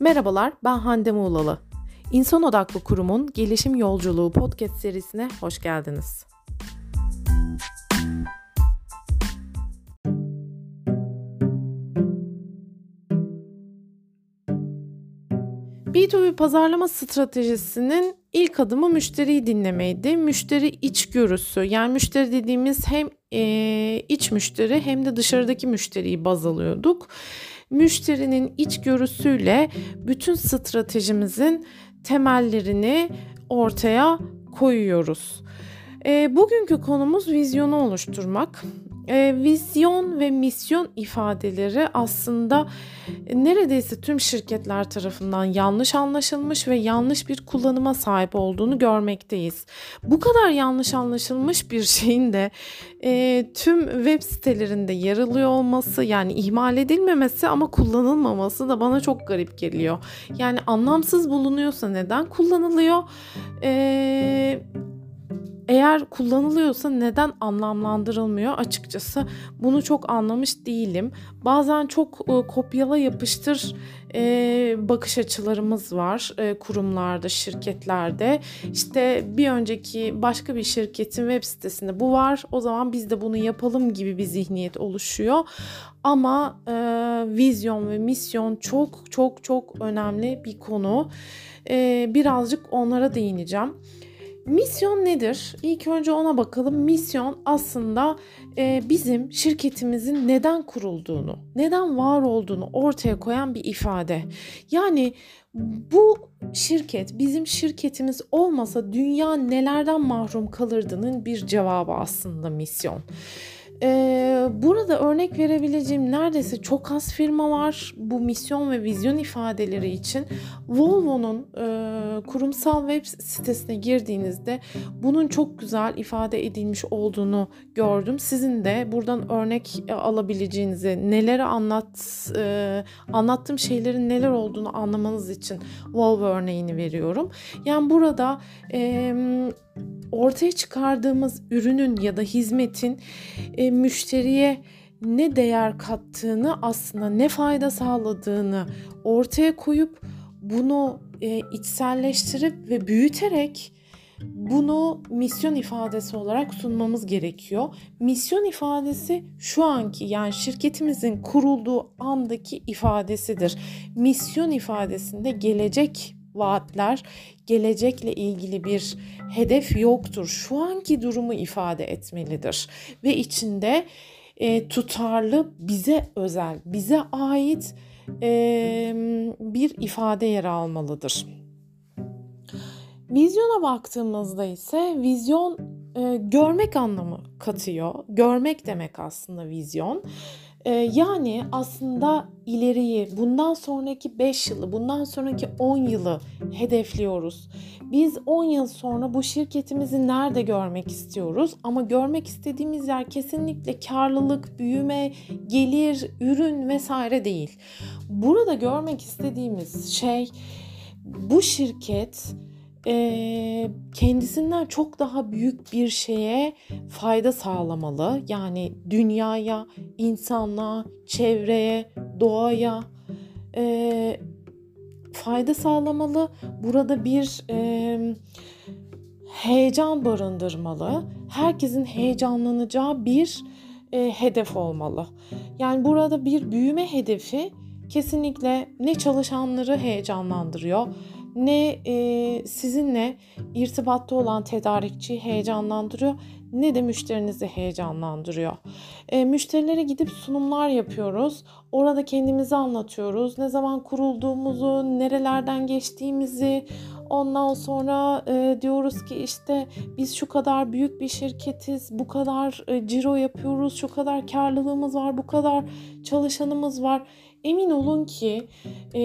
Merhabalar, ben Hande Muğlalı. İnsan Odaklı Kurum'un Gelişim Yolculuğu podcast serisine hoş geldiniz. B2B pazarlama stratejisinin ilk adımı müşteriyi dinlemeydi. Müşteri içgörüsü yani müşteri dediğimiz hem e, iç müşteri hem de dışarıdaki müşteriyi baz alıyorduk. Müşterinin içgörüsüyle bütün stratejimizin temellerini ortaya koyuyoruz. E, bugünkü konumuz vizyonu oluşturmak. E, vizyon ve misyon ifadeleri aslında neredeyse tüm şirketler tarafından yanlış anlaşılmış ve yanlış bir kullanıma sahip olduğunu görmekteyiz. Bu kadar yanlış anlaşılmış bir şeyin de e, tüm web sitelerinde yer alıyor olması yani ihmal edilmemesi ama kullanılmaması da bana çok garip geliyor. Yani anlamsız bulunuyorsa neden kullanılıyor? Eee eğer kullanılıyorsa neden anlamlandırılmıyor açıkçası bunu çok anlamış değilim. Bazen çok e, kopyala yapıştır e, bakış açılarımız var e, kurumlarda, şirketlerde. İşte bir önceki başka bir şirketin web sitesinde bu var. O zaman biz de bunu yapalım gibi bir zihniyet oluşuyor. Ama e, vizyon ve misyon çok çok çok önemli bir konu. E, birazcık onlara değineceğim. Misyon nedir? İlk önce ona bakalım. Misyon aslında e, bizim şirketimizin neden kurulduğunu, neden var olduğunu ortaya koyan bir ifade. Yani bu şirket, bizim şirketimiz olmasa dünya nelerden mahrum kalırdının bir cevabı aslında misyon. Ee, burada örnek verebileceğim neredeyse çok az firma var bu misyon ve vizyon ifadeleri için. Volvo'nun e, kurumsal web sitesine girdiğinizde bunun çok güzel ifade edilmiş olduğunu gördüm. Sizin de buradan örnek alabileceğinizi, neleri anlat, e, anlattığım şeylerin neler olduğunu anlamanız için Volvo örneğini veriyorum. Yani burada e, ortaya çıkardığımız ürünün ya da hizmetin e, müşteriye ne değer kattığını aslında ne fayda sağladığını ortaya koyup bunu e, içselleştirip ve büyüterek bunu misyon ifadesi olarak sunmamız gerekiyor. Misyon ifadesi şu anki yani şirketimizin kurulduğu andaki ifadesidir. Misyon ifadesinde gelecek vaatler, gelecekle ilgili bir hedef yoktur. Şu anki durumu ifade etmelidir ve içinde e, tutarlı, bize özel, bize ait e, bir ifade yer almalıdır. Vizyona baktığımızda ise vizyon e, görmek anlamı katıyor. Görmek demek aslında vizyon. Ee, yani aslında ileriyi, bundan sonraki 5 yılı, bundan sonraki 10 yılı hedefliyoruz. Biz 10 yıl sonra bu şirketimizi nerede görmek istiyoruz? Ama görmek istediğimiz yer kesinlikle karlılık, büyüme, gelir, ürün vesaire değil. Burada görmek istediğimiz şey bu şirket e, kendisinden çok daha büyük bir şeye fayda sağlamalı. Yani dünyaya, insanlığa, çevreye, doğaya e, fayda sağlamalı. Burada bir e, heyecan barındırmalı. Herkesin heyecanlanacağı bir e, hedef olmalı. Yani burada bir büyüme hedefi kesinlikle ne çalışanları heyecanlandırıyor ne e, sizinle irtibatta olan tedarikçi heyecanlandırıyor ne de müşterinizi heyecanlandırıyor. E, müşterilere gidip sunumlar yapıyoruz. Orada kendimizi anlatıyoruz. Ne zaman kurulduğumuzu, nerelerden geçtiğimizi, Ondan sonra e, diyoruz ki işte biz şu kadar büyük bir şirketiz, bu kadar e, ciro yapıyoruz, şu kadar karlılığımız var, bu kadar çalışanımız var. Emin olun ki e,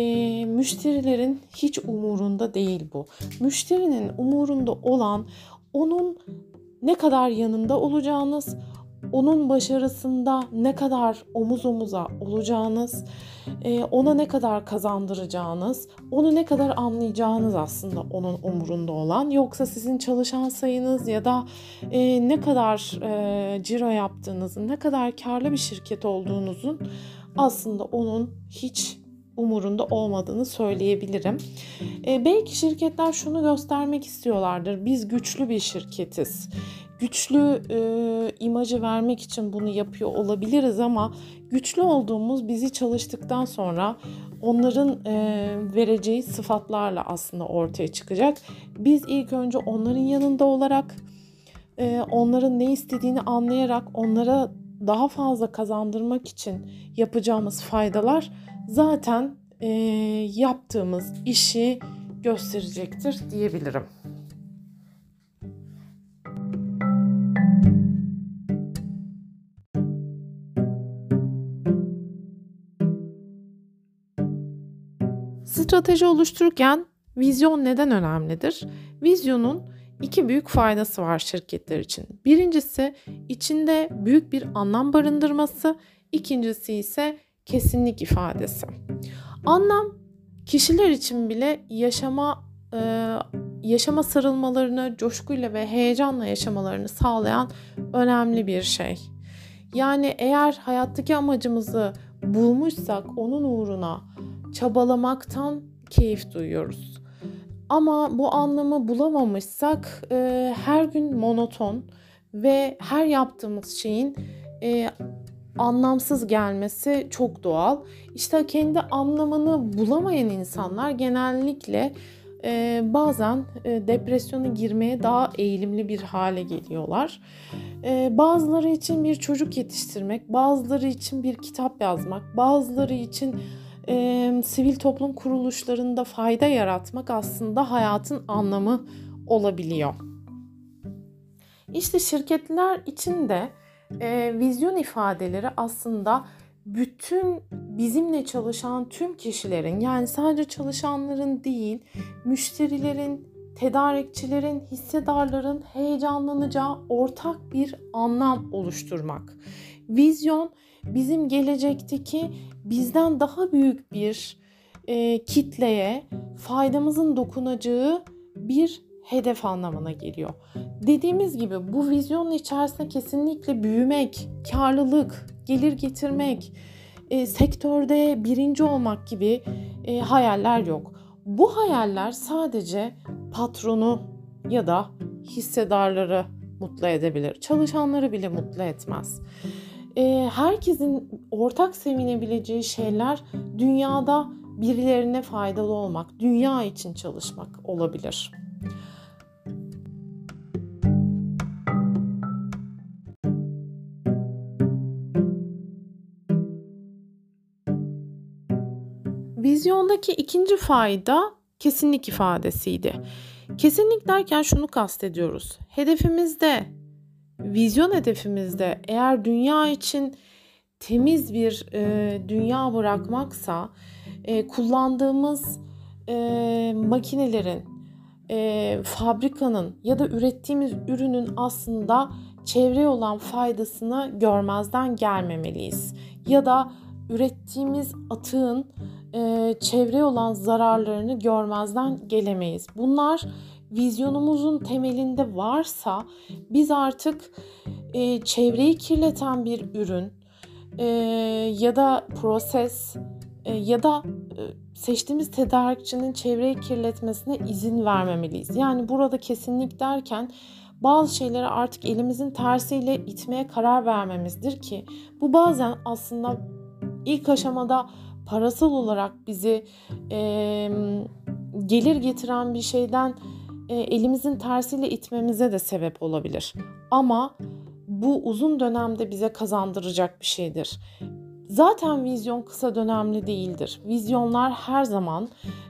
müşterilerin hiç umurunda değil bu. Müşterinin umurunda olan onun ne kadar yanında olacağınız, onun başarısında ne kadar omuz omuza olacağınız, e, ona ne kadar kazandıracağınız, onu ne kadar anlayacağınız aslında onun umurunda olan. Yoksa sizin çalışan sayınız ya da e, ne kadar e, ciro yaptığınızın, ne kadar karlı bir şirket olduğunuzun aslında onun hiç umurunda olmadığını söyleyebilirim. E, belki şirketler şunu göstermek istiyorlardır. Biz güçlü bir şirketiz. Güçlü e, imajı vermek için bunu yapıyor olabiliriz ama güçlü olduğumuz bizi çalıştıktan sonra onların e, vereceği sıfatlarla aslında ortaya çıkacak. Biz ilk önce onların yanında olarak e, onların ne istediğini anlayarak onlara daha fazla kazandırmak için yapacağımız faydalar zaten e, yaptığımız işi gösterecektir diyebilirim. Strateji oluştururken vizyon neden önemlidir? Vizyonun iki büyük faydası var şirketler için. Birincisi içinde büyük bir anlam barındırması, ikincisi ise kesinlik ifadesi. Anlam kişiler için bile yaşama e, yaşama sarılmalarını coşkuyla ve heyecanla yaşamalarını sağlayan önemli bir şey. Yani eğer hayattaki amacımızı bulmuşsak onun uğruna çabalamaktan keyif duyuyoruz. Ama bu anlamı bulamamışsak e, her gün monoton ve her yaptığımız şeyin e, anlamsız gelmesi çok doğal. İşte kendi anlamını bulamayan insanlar genellikle e, bazen e, depresyona girmeye daha eğilimli bir hale geliyorlar. E, bazıları için bir çocuk yetiştirmek, bazıları için bir kitap yazmak, bazıları için e, sivil toplum kuruluşlarında fayda yaratmak aslında hayatın anlamı olabiliyor. İşte şirketler için de e, vizyon ifadeleri aslında bütün bizimle çalışan tüm kişilerin yani sadece çalışanların değil müşterilerin, tedarikçilerin, hissedarların heyecanlanacağı ortak bir anlam oluşturmak. Vizyon bizim gelecekteki bizden daha büyük bir e, kitleye faydamızın dokunacağı bir hedef anlamına geliyor. Dediğimiz gibi bu vizyonun içerisinde kesinlikle büyümek, karlılık, gelir getirmek, e, sektörde birinci olmak gibi e, hayaller yok. Bu hayaller sadece patronu ya da hissedarları mutlu edebilir. Çalışanları bile mutlu etmez e, herkesin ortak sevinebileceği şeyler dünyada birilerine faydalı olmak, dünya için çalışmak olabilir. Vizyondaki ikinci fayda kesinlik ifadesiydi. Kesinlik derken şunu kastediyoruz. Hedefimizde vizyon hedefimizde eğer dünya için temiz bir e, dünya bırakmaksa e, kullandığımız e, makinelerin, e, fabrikanın ya da ürettiğimiz ürünün aslında çevreye olan faydasını görmezden gelmemeliyiz. Ya da ürettiğimiz atığın e, çevreye olan zararlarını görmezden gelemeyiz. Bunlar vizyonumuzun temelinde varsa biz artık e, çevreyi kirleten bir ürün e, ya da proses e, ya da e, seçtiğimiz tedarikçinin çevreyi kirletmesine izin vermemeliyiz. Yani burada kesinlik derken bazı şeyleri artık elimizin tersiyle itmeye karar vermemizdir ki bu bazen aslında ilk aşamada parasal olarak bizi e, gelir getiren bir şeyden e, elimizin tersiyle itmemize de sebep olabilir. Ama bu uzun dönemde bize kazandıracak bir şeydir. Zaten vizyon kısa dönemli değildir. Vizyonlar her zaman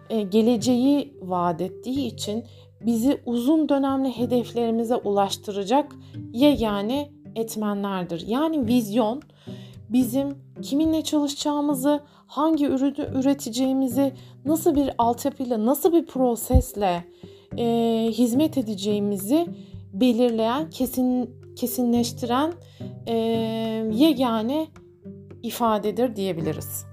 e, geleceği vaat ettiği için bizi uzun dönemli hedeflerimize ulaştıracak yegane etmenlerdir. Yani vizyon bizim kiminle çalışacağımızı, hangi ürünü üreteceğimizi, nasıl bir altyapıyla, nasıl bir prosesle e, hizmet edeceğimizi belirleyen, kesin kesinleştiren e, yegane ifadedir diyebiliriz.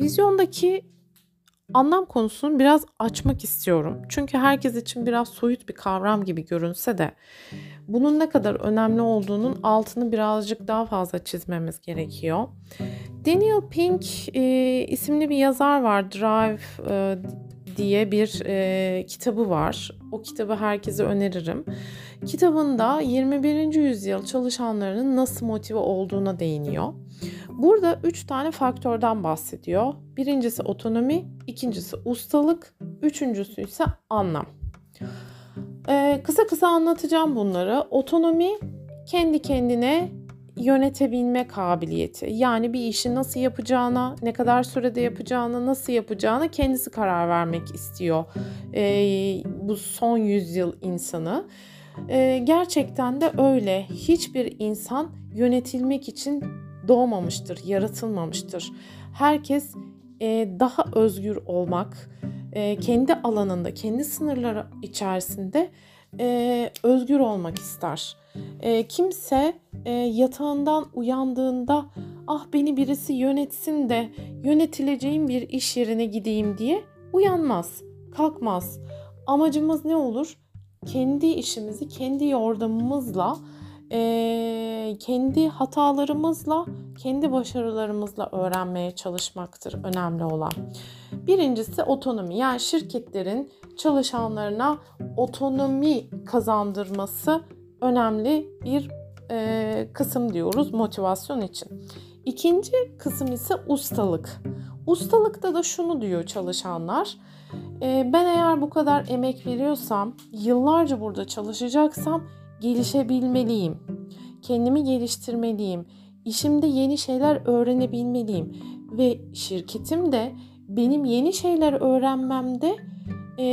Vizyondaki anlam konusunu biraz açmak istiyorum. Çünkü herkes için biraz soyut bir kavram gibi görünse de bunun ne kadar önemli olduğunun altını birazcık daha fazla çizmemiz gerekiyor. Daniel Pink e, isimli bir yazar var. Drive e, diye bir e, kitabı var. O kitabı herkese öneririm. Kitabında 21. yüzyıl çalışanlarının nasıl motive olduğuna değiniyor. Burada üç tane faktörden bahsediyor. Birincisi otonomi, ikincisi ustalık, üçüncüsü ise anlam. Ee, kısa kısa anlatacağım bunları. Otonomi kendi kendine yönetebilme kabiliyeti. Yani bir işi nasıl yapacağına, ne kadar sürede yapacağına, nasıl yapacağına kendisi karar vermek istiyor. Ee, bu son yüzyıl insanı. Ee, gerçekten de öyle. Hiçbir insan yönetilmek için doğmamıştır, yaratılmamıştır. Herkes daha özgür olmak, e, kendi alanında, kendi sınırları içerisinde e, özgür olmak ister. E, kimse e, yatağından uyandığında ah beni birisi yönetsin de yönetileceğim bir iş yerine gideyim diye uyanmaz, kalkmaz. Amacımız ne olur? Kendi işimizi kendi yordamımızla e, kendi hatalarımızla, kendi başarılarımızla öğrenmeye çalışmaktır önemli olan. Birincisi otonomi. Yani şirketlerin çalışanlarına otonomi kazandırması önemli bir e, kısım diyoruz motivasyon için. İkinci kısım ise ustalık. Ustalıkta da şunu diyor çalışanlar. E, ben eğer bu kadar emek veriyorsam, yıllarca burada çalışacaksam gelişebilmeliyim. Kendimi geliştirmeliyim. İşimde yeni şeyler öğrenebilmeliyim ve şirketim de benim yeni şeyler öğrenmemde e,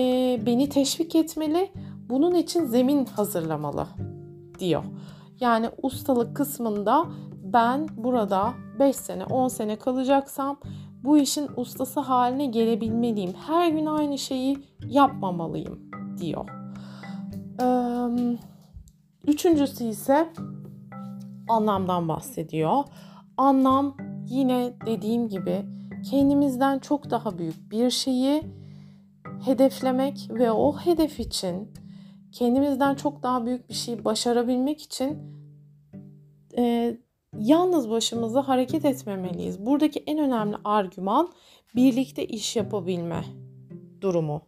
beni teşvik etmeli. Bunun için zemin hazırlamalı diyor. Yani ustalık kısmında ben burada 5 sene 10 sene kalacaksam bu işin ustası haline gelebilmeliyim. Her gün aynı şeyi yapmamalıyım diyor. Ee, Üçüncüsü ise anlamdan bahsediyor. Anlam yine dediğim gibi kendimizden çok daha büyük bir şeyi hedeflemek ve o hedef için kendimizden çok daha büyük bir şey başarabilmek için e, yalnız başımıza hareket etmemeliyiz. Buradaki en önemli argüman birlikte iş yapabilme durumu.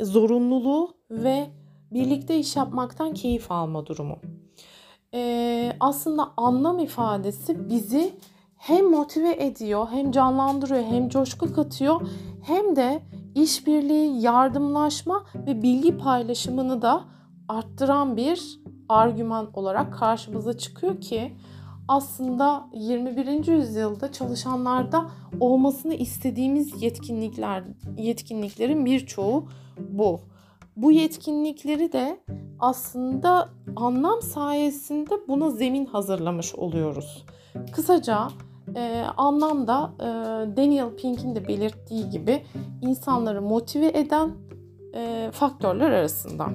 Zorunluluğu ve birlikte iş yapmaktan keyif alma durumu. Ee, aslında anlam ifadesi bizi hem motive ediyor, hem canlandırıyor, hem coşku katıyor, hem de işbirliği, yardımlaşma ve bilgi paylaşımını da arttıran bir argüman olarak karşımıza çıkıyor ki aslında 21. yüzyılda çalışanlarda olmasını istediğimiz yetkinlikler yetkinliklerin birçoğu bu. Bu yetkinlikleri de aslında anlam sayesinde buna zemin hazırlamış oluyoruz. Kısaca e, anlamda e, Daniel Pink'in de belirttiği gibi insanları motive eden e, faktörler arasında.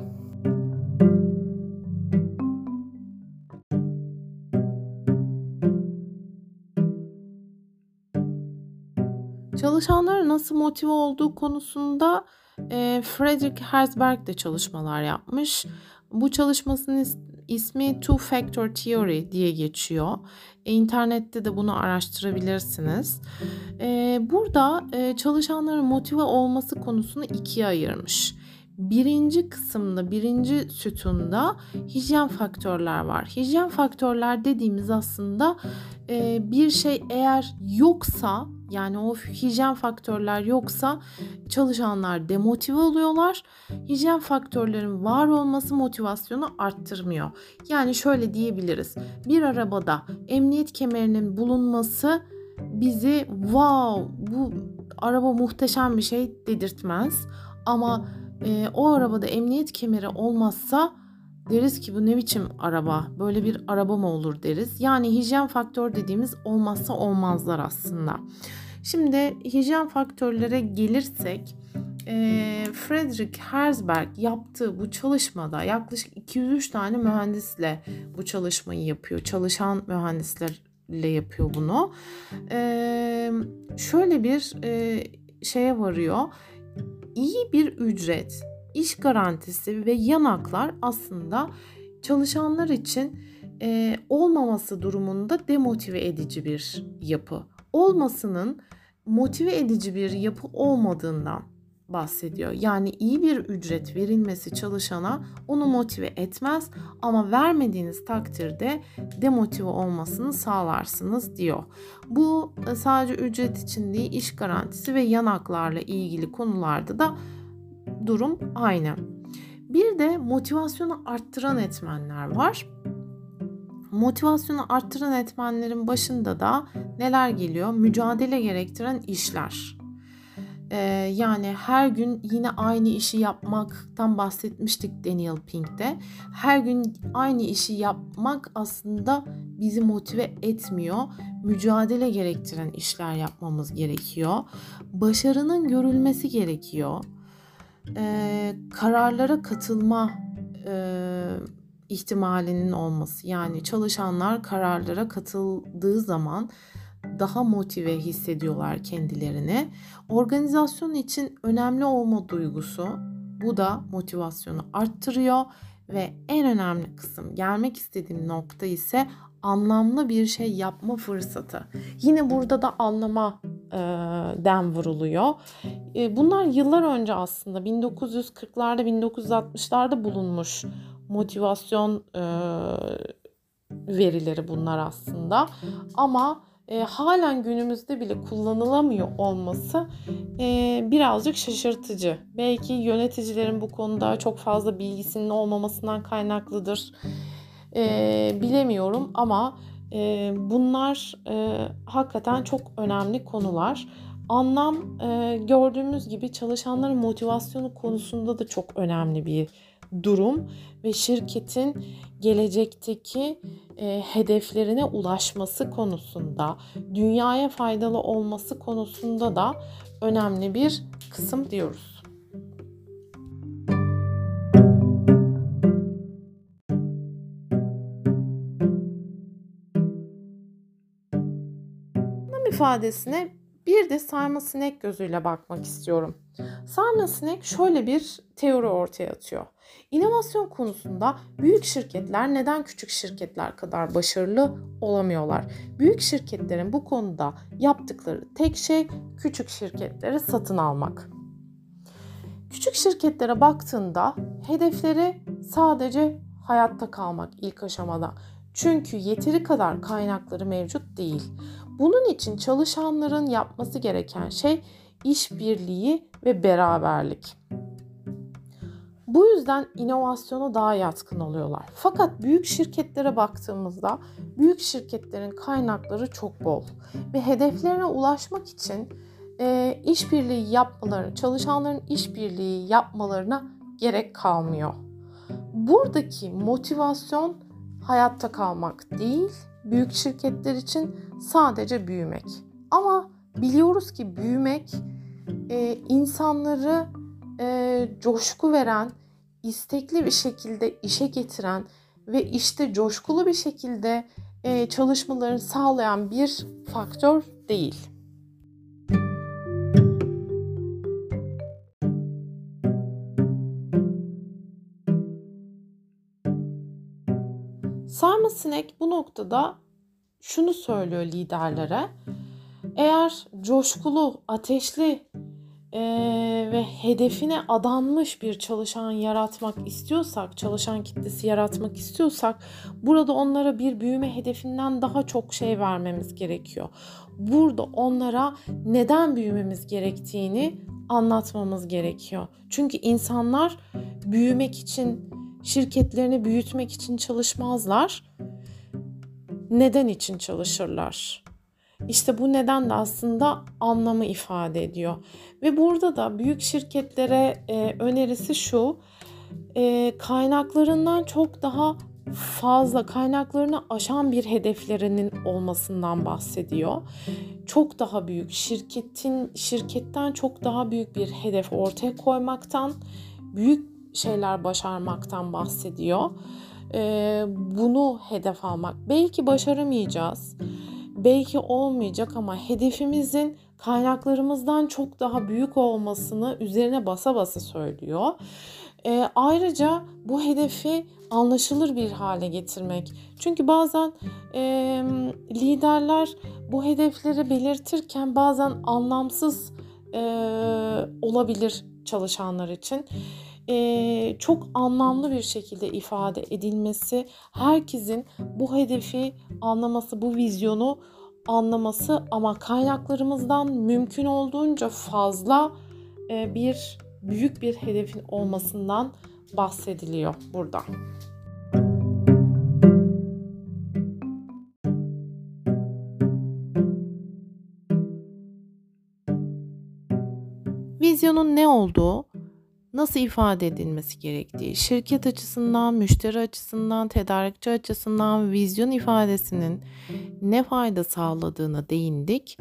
Çalışanların nasıl motive olduğu konusunda e, Frederick Herzberg de çalışmalar yapmış. Bu çalışmasının ismi Two Factor Theory diye geçiyor. E, internette de bunu araştırabilirsiniz. E, burada e, çalışanların motive olması konusunu ikiye ayırmış. Birinci kısımda, birinci sütunda hijyen faktörler var. Hijyen faktörler dediğimiz aslında e, bir şey eğer yoksa yani o hijyen faktörler yoksa çalışanlar demotive oluyorlar. Hijyen faktörlerin var olması motivasyonu arttırmıyor. Yani şöyle diyebiliriz. Bir arabada emniyet kemerinin bulunması bizi wow bu araba muhteşem bir şey dedirtmez. Ama e, o arabada emniyet kemeri olmazsa deriz ki bu ne biçim araba böyle bir araba mı olur deriz. Yani hijyen faktör dediğimiz olmazsa olmazlar aslında. Şimdi hijyen faktörlere gelirsek Frederick Herzberg yaptığı bu çalışmada yaklaşık 203 tane mühendisle bu çalışmayı yapıyor. Çalışan mühendislerle yapıyor bunu. Şöyle bir şeye varıyor iyi bir ücret, iş garantisi ve yanaklar aslında çalışanlar için e, olmaması durumunda demotive edici bir yapı. Olmasının motive edici bir yapı olmadığından bahsediyor. Yani iyi bir ücret verilmesi çalışana onu motive etmez ama vermediğiniz takdirde demotive olmasını sağlarsınız diyor. Bu e, sadece ücret için değil iş garantisi ve yanaklarla ilgili konularda da durum aynı. Bir de motivasyonu arttıran etmenler var. Motivasyonu arttıran etmenlerin başında da neler geliyor? Mücadele gerektiren işler. Ee, yani her gün yine aynı işi yapmaktan bahsetmiştik Daniel Pink'te. Her gün aynı işi yapmak aslında bizi motive etmiyor. Mücadele gerektiren işler yapmamız gerekiyor. Başarının görülmesi gerekiyor. Ee, kararlara katılma e, ihtimalinin olması. Yani çalışanlar kararlara katıldığı zaman daha motive hissediyorlar kendilerini. Organizasyon için önemli olma duygusu bu da motivasyonu arttırıyor ve en önemli kısım gelmek istediğim nokta ise anlamlı bir şey yapma fırsatı. Yine burada da anlama e, den vuruluyor. E, bunlar yıllar önce aslında 1940'larda 1960'larda bulunmuş motivasyon e, verileri bunlar aslında. Ama e, halen günümüzde bile kullanılamıyor olması e, birazcık şaşırtıcı. Belki yöneticilerin bu konuda çok fazla bilgisinin olmamasından kaynaklıdır. E, bilemiyorum ama e, bunlar e, hakikaten çok önemli konular. Anlam e, gördüğümüz gibi çalışanların motivasyonu konusunda da çok önemli bir durum ve şirketin gelecekteki e, hedeflerine ulaşması konusunda, dünyaya faydalı olması konusunda da önemli bir kısım diyoruz. İfadesine bir de sarma sinek gözüyle bakmak istiyorum. Sarma sinek şöyle bir teori ortaya atıyor. İnovasyon konusunda büyük şirketler neden küçük şirketler kadar başarılı olamıyorlar? Büyük şirketlerin bu konuda yaptıkları tek şey küçük şirketleri satın almak. Küçük şirketlere baktığında hedefleri sadece hayatta kalmak ilk aşamada. Çünkü yeteri kadar kaynakları mevcut değil. Bunun için çalışanların yapması gereken şey işbirliği ve beraberlik. Bu yüzden inovasyona daha yatkın oluyorlar. Fakat büyük şirketlere baktığımızda büyük şirketlerin kaynakları çok bol ve hedeflerine ulaşmak için e, işbirliği yapmaları, çalışanların işbirliği yapmalarına gerek kalmıyor. Buradaki motivasyon hayatta kalmak değil, büyük şirketler için sadece büyümek. Ama biliyoruz ki büyümek e, insanları e, coşku veren, istekli bir şekilde işe getiren ve işte coşkulu bir şekilde e, çalışmalarını sağlayan bir faktör değil. Sarma sinek bu noktada şunu söylüyor liderlere. Eğer coşkulu, ateşli e, ve hedefine adanmış bir çalışan yaratmak istiyorsak, çalışan kitlesi yaratmak istiyorsak burada onlara bir büyüme hedefinden daha çok şey vermemiz gerekiyor. Burada onlara neden büyümemiz gerektiğini anlatmamız gerekiyor. Çünkü insanlar büyümek için, şirketlerini büyütmek için çalışmazlar. Neden için çalışırlar? İşte bu neden de aslında anlamı ifade ediyor. Ve burada da büyük şirketlere e, önerisi şu. E, kaynaklarından çok daha fazla kaynaklarını aşan bir hedeflerinin olmasından bahsediyor. Çok daha büyük şirketin şirketten çok daha büyük bir hedef ortaya koymaktan, büyük şeyler başarmaktan bahsediyor. Ee, bunu hedef almak. Belki başaramayacağız belki olmayacak ama hedefimizin kaynaklarımızdan çok daha büyük olmasını üzerine basa basa söylüyor. E, ayrıca bu hedefi anlaşılır bir hale getirmek. Çünkü bazen e, liderler bu hedefleri belirtirken bazen anlamsız e, olabilir çalışanlar için. E, çok anlamlı bir şekilde ifade edilmesi, herkesin bu hedefi anlaması, bu vizyonu anlaması ama kaynaklarımızdan mümkün olduğunca fazla e, bir büyük bir hedefin olmasından bahsediliyor burada. Vizyonun ne olduğu, nasıl ifade edilmesi gerektiği, şirket açısından, müşteri açısından, tedarikçi açısından vizyon ifadesinin ne fayda sağladığına değindik.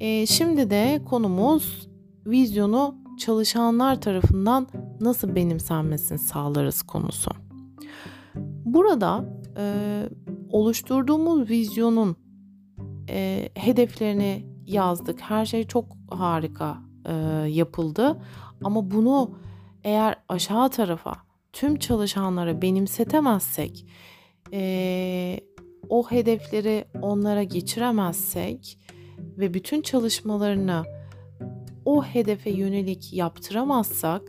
E, şimdi de konumuz vizyonu çalışanlar tarafından nasıl benimsenmesini sağlarız konusu. Burada e, oluşturduğumuz vizyonun e, hedeflerini yazdık. Her şey çok harika e, yapıldı. Ama bunu eğer aşağı tarafa tüm çalışanlara benimsetemezsek, e, o hedefleri onlara geçiremezsek ve bütün çalışmalarını o hedefe yönelik yaptıramazsak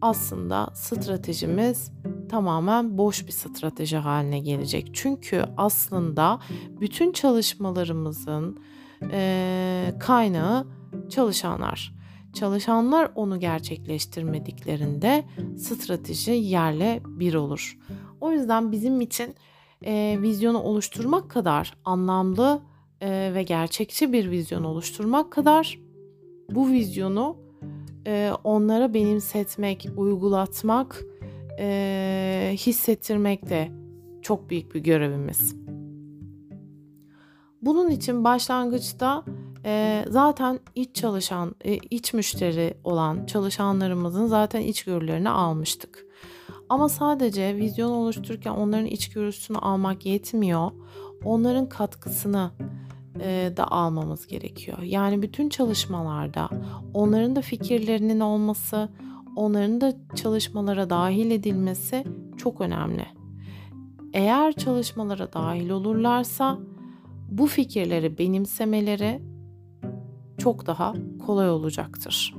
aslında stratejimiz tamamen boş bir strateji haline gelecek. Çünkü aslında bütün çalışmalarımızın e, kaynağı çalışanlar. Çalışanlar onu gerçekleştirmediklerinde strateji yerle bir olur. O yüzden bizim için e, vizyonu oluşturmak kadar anlamlı e, ve gerçekçi bir vizyon oluşturmak kadar bu vizyonu e, onlara benimsetmek, uygulatmak, e, hissettirmek de çok büyük bir görevimiz. Bunun için başlangıçta e, zaten iç çalışan, e, iç müşteri olan çalışanlarımızın zaten içgörülerini almıştık. Ama sadece vizyon oluştururken onların içgörüsünü almak yetmiyor. Onların katkısını e, da almamız gerekiyor. Yani bütün çalışmalarda onların da fikirlerinin olması, onların da çalışmalara dahil edilmesi çok önemli. Eğer çalışmalara dahil olurlarsa bu fikirleri benimsemeleri çok daha kolay olacaktır.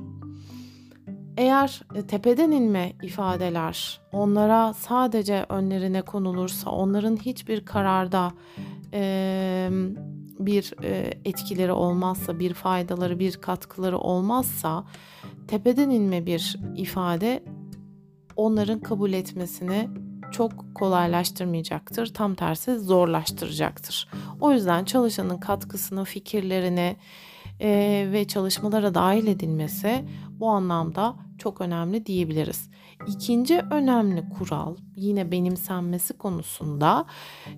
Eğer e, tepeden inme ifadeler onlara sadece önlerine konulursa, onların hiçbir kararda e, bir e, etkileri olmazsa, bir faydaları, bir katkıları olmazsa tepeden inme bir ifade onların kabul etmesini çok kolaylaştırmayacaktır. Tam tersi zorlaştıracaktır. O yüzden çalışanın katkısını, fikirlerini e, ve çalışmalara dahil edilmesi bu anlamda çok önemli diyebiliriz. İkinci önemli kural yine benimsenmesi konusunda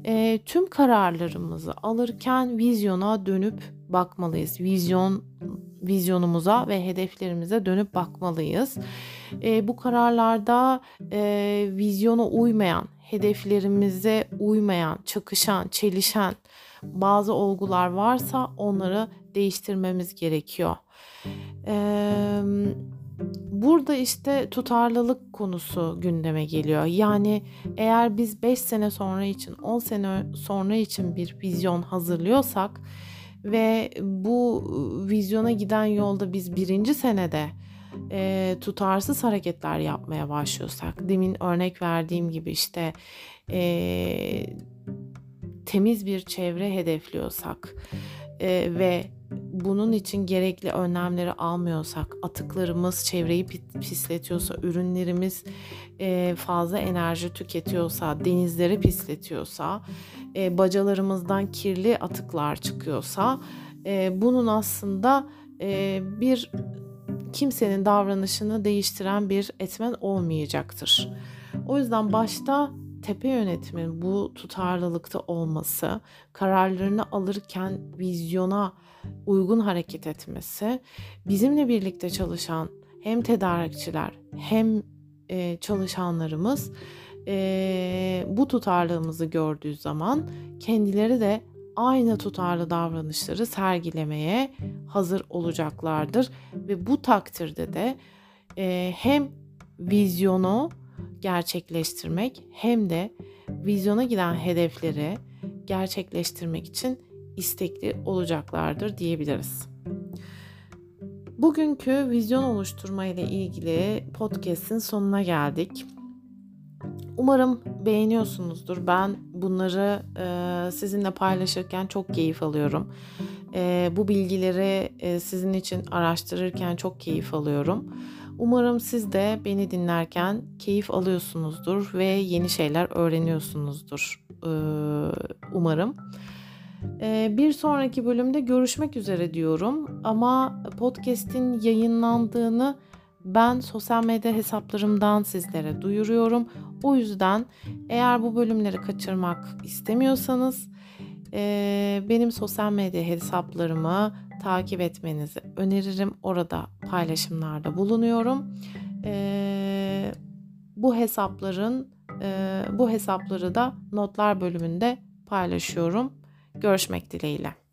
e, tüm kararlarımızı alırken vizyona dönüp bakmalıyız. Vizyon vizyonumuza ve hedeflerimize dönüp bakmalıyız. E, bu kararlarda e, vizyona uymayan, hedeflerimize uymayan, çakışan, çelişen bazı olgular varsa onları değiştirmemiz gerekiyor. Eee Burada işte tutarlılık konusu gündeme geliyor. Yani eğer biz 5 sene sonra için, 10 sene sonra için bir vizyon hazırlıyorsak ve bu vizyona giden yolda biz birinci senede e, tutarsız hareketler yapmaya başlıyorsak, demin örnek verdiğim gibi işte e, temiz bir çevre hedefliyorsak e, ve bunun için gerekli önlemleri almıyorsak, atıklarımız çevreyi pisletiyorsa, ürünlerimiz e, fazla enerji tüketiyorsa, denizleri pisletiyorsa, e, bacalarımızdan kirli atıklar çıkıyorsa, e, bunun aslında bir kimsenin davranışını değiştiren bir etmen olmayacaktır. O yüzden başta tepe yönetimin bu tutarlılıkta olması, kararlarını alırken vizyona uygun hareket etmesi, bizimle birlikte çalışan hem tedarikçiler hem e, çalışanlarımız e, bu tutarlılığımızı gördüğü zaman kendileri de aynı tutarlı davranışları sergilemeye hazır olacaklardır ve bu takdirde de e, hem vizyonu gerçekleştirmek hem de vizyona giden hedefleri gerçekleştirmek için istekli olacaklardır diyebiliriz. Bugünkü vizyon oluşturma ile ilgili podcast'in sonuna geldik. Umarım beğeniyorsunuzdur. Ben bunları e, sizinle paylaşırken çok keyif alıyorum. E, bu bilgileri e, sizin için araştırırken çok keyif alıyorum. Umarım siz de beni dinlerken keyif alıyorsunuzdur ve yeni şeyler öğreniyorsunuzdur. E, umarım. E, bir sonraki bölümde görüşmek üzere diyorum ama podcast'in yayınlandığını ben sosyal medya hesaplarımdan sizlere duyuruyorum. O yüzden eğer bu bölümleri kaçırmak istemiyorsanız e, benim sosyal medya hesaplarımı takip etmenizi öneririm. Orada paylaşımlarda bulunuyorum. E, bu hesapların e, bu hesapları da notlar bölümünde paylaşıyorum. Görüşmek dileğiyle.